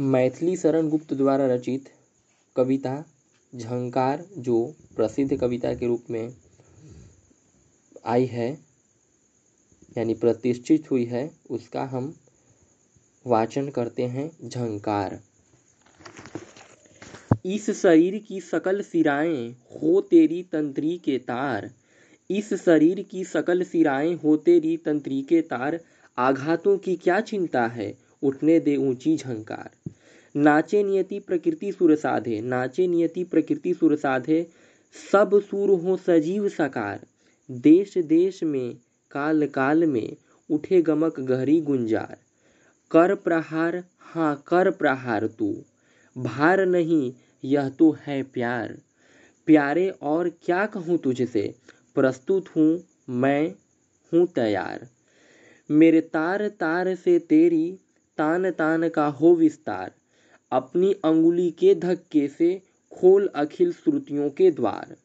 मैथिली शरण गुप्त द्वारा रचित कविता झंकार, जो प्रसिद्ध कविता के रूप में आई है, यानी प्रतिष्ठित हुई है, उसका हम वाचन करते हैं झंकार। इस शरीर की सकल सिराएँ हो तेरी तंत्री के तार। इस शरीर की सकल सिराएँ हो तेरी तंत्री के तार। आघातों की क्या चिंता है? उठने दे ऊँची झंकार। नाचे नियति प्रकृति सुर साधे, नाचे नियति प्रकृति सुर साधे, सब सुर हो सजीव सकार। देश देश में, काल काल में उठे गमक गहरी गुंजार। कर प्रहार हाँ कर प्रहार तू। भार नहीं, यह तो है प्यार। प्यारे और क्या कहूँ तुझसे? प्रस्तुत हूँ, मैं हूँ तैयार। मेरे तार तार से तेरी, तान तान का हो विस्तार। अपनी अंगुली के धक्के से खोल अखिल श्रुतियों के द्वार।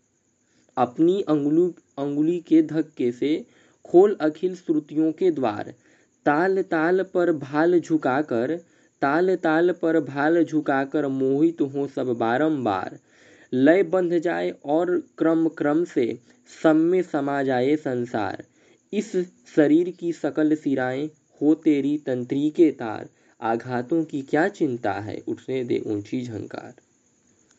अपनी अंगुली अंगुली के धक्के से खोल अखिल श्रुतियों के द्वार। ताल ताल पर भाल झुकाकर ताल ताल पर भाल झुकाकर मोहित हो सब बारंबार। लय बंध जाए और क्रम क्रम से सम में समा जाए संसार। इस शरीर की सकल सिराएँ हो तेरी तंत्री के तार। आघातों की क्या चिंता है? उठने दे ऊँची झंकार।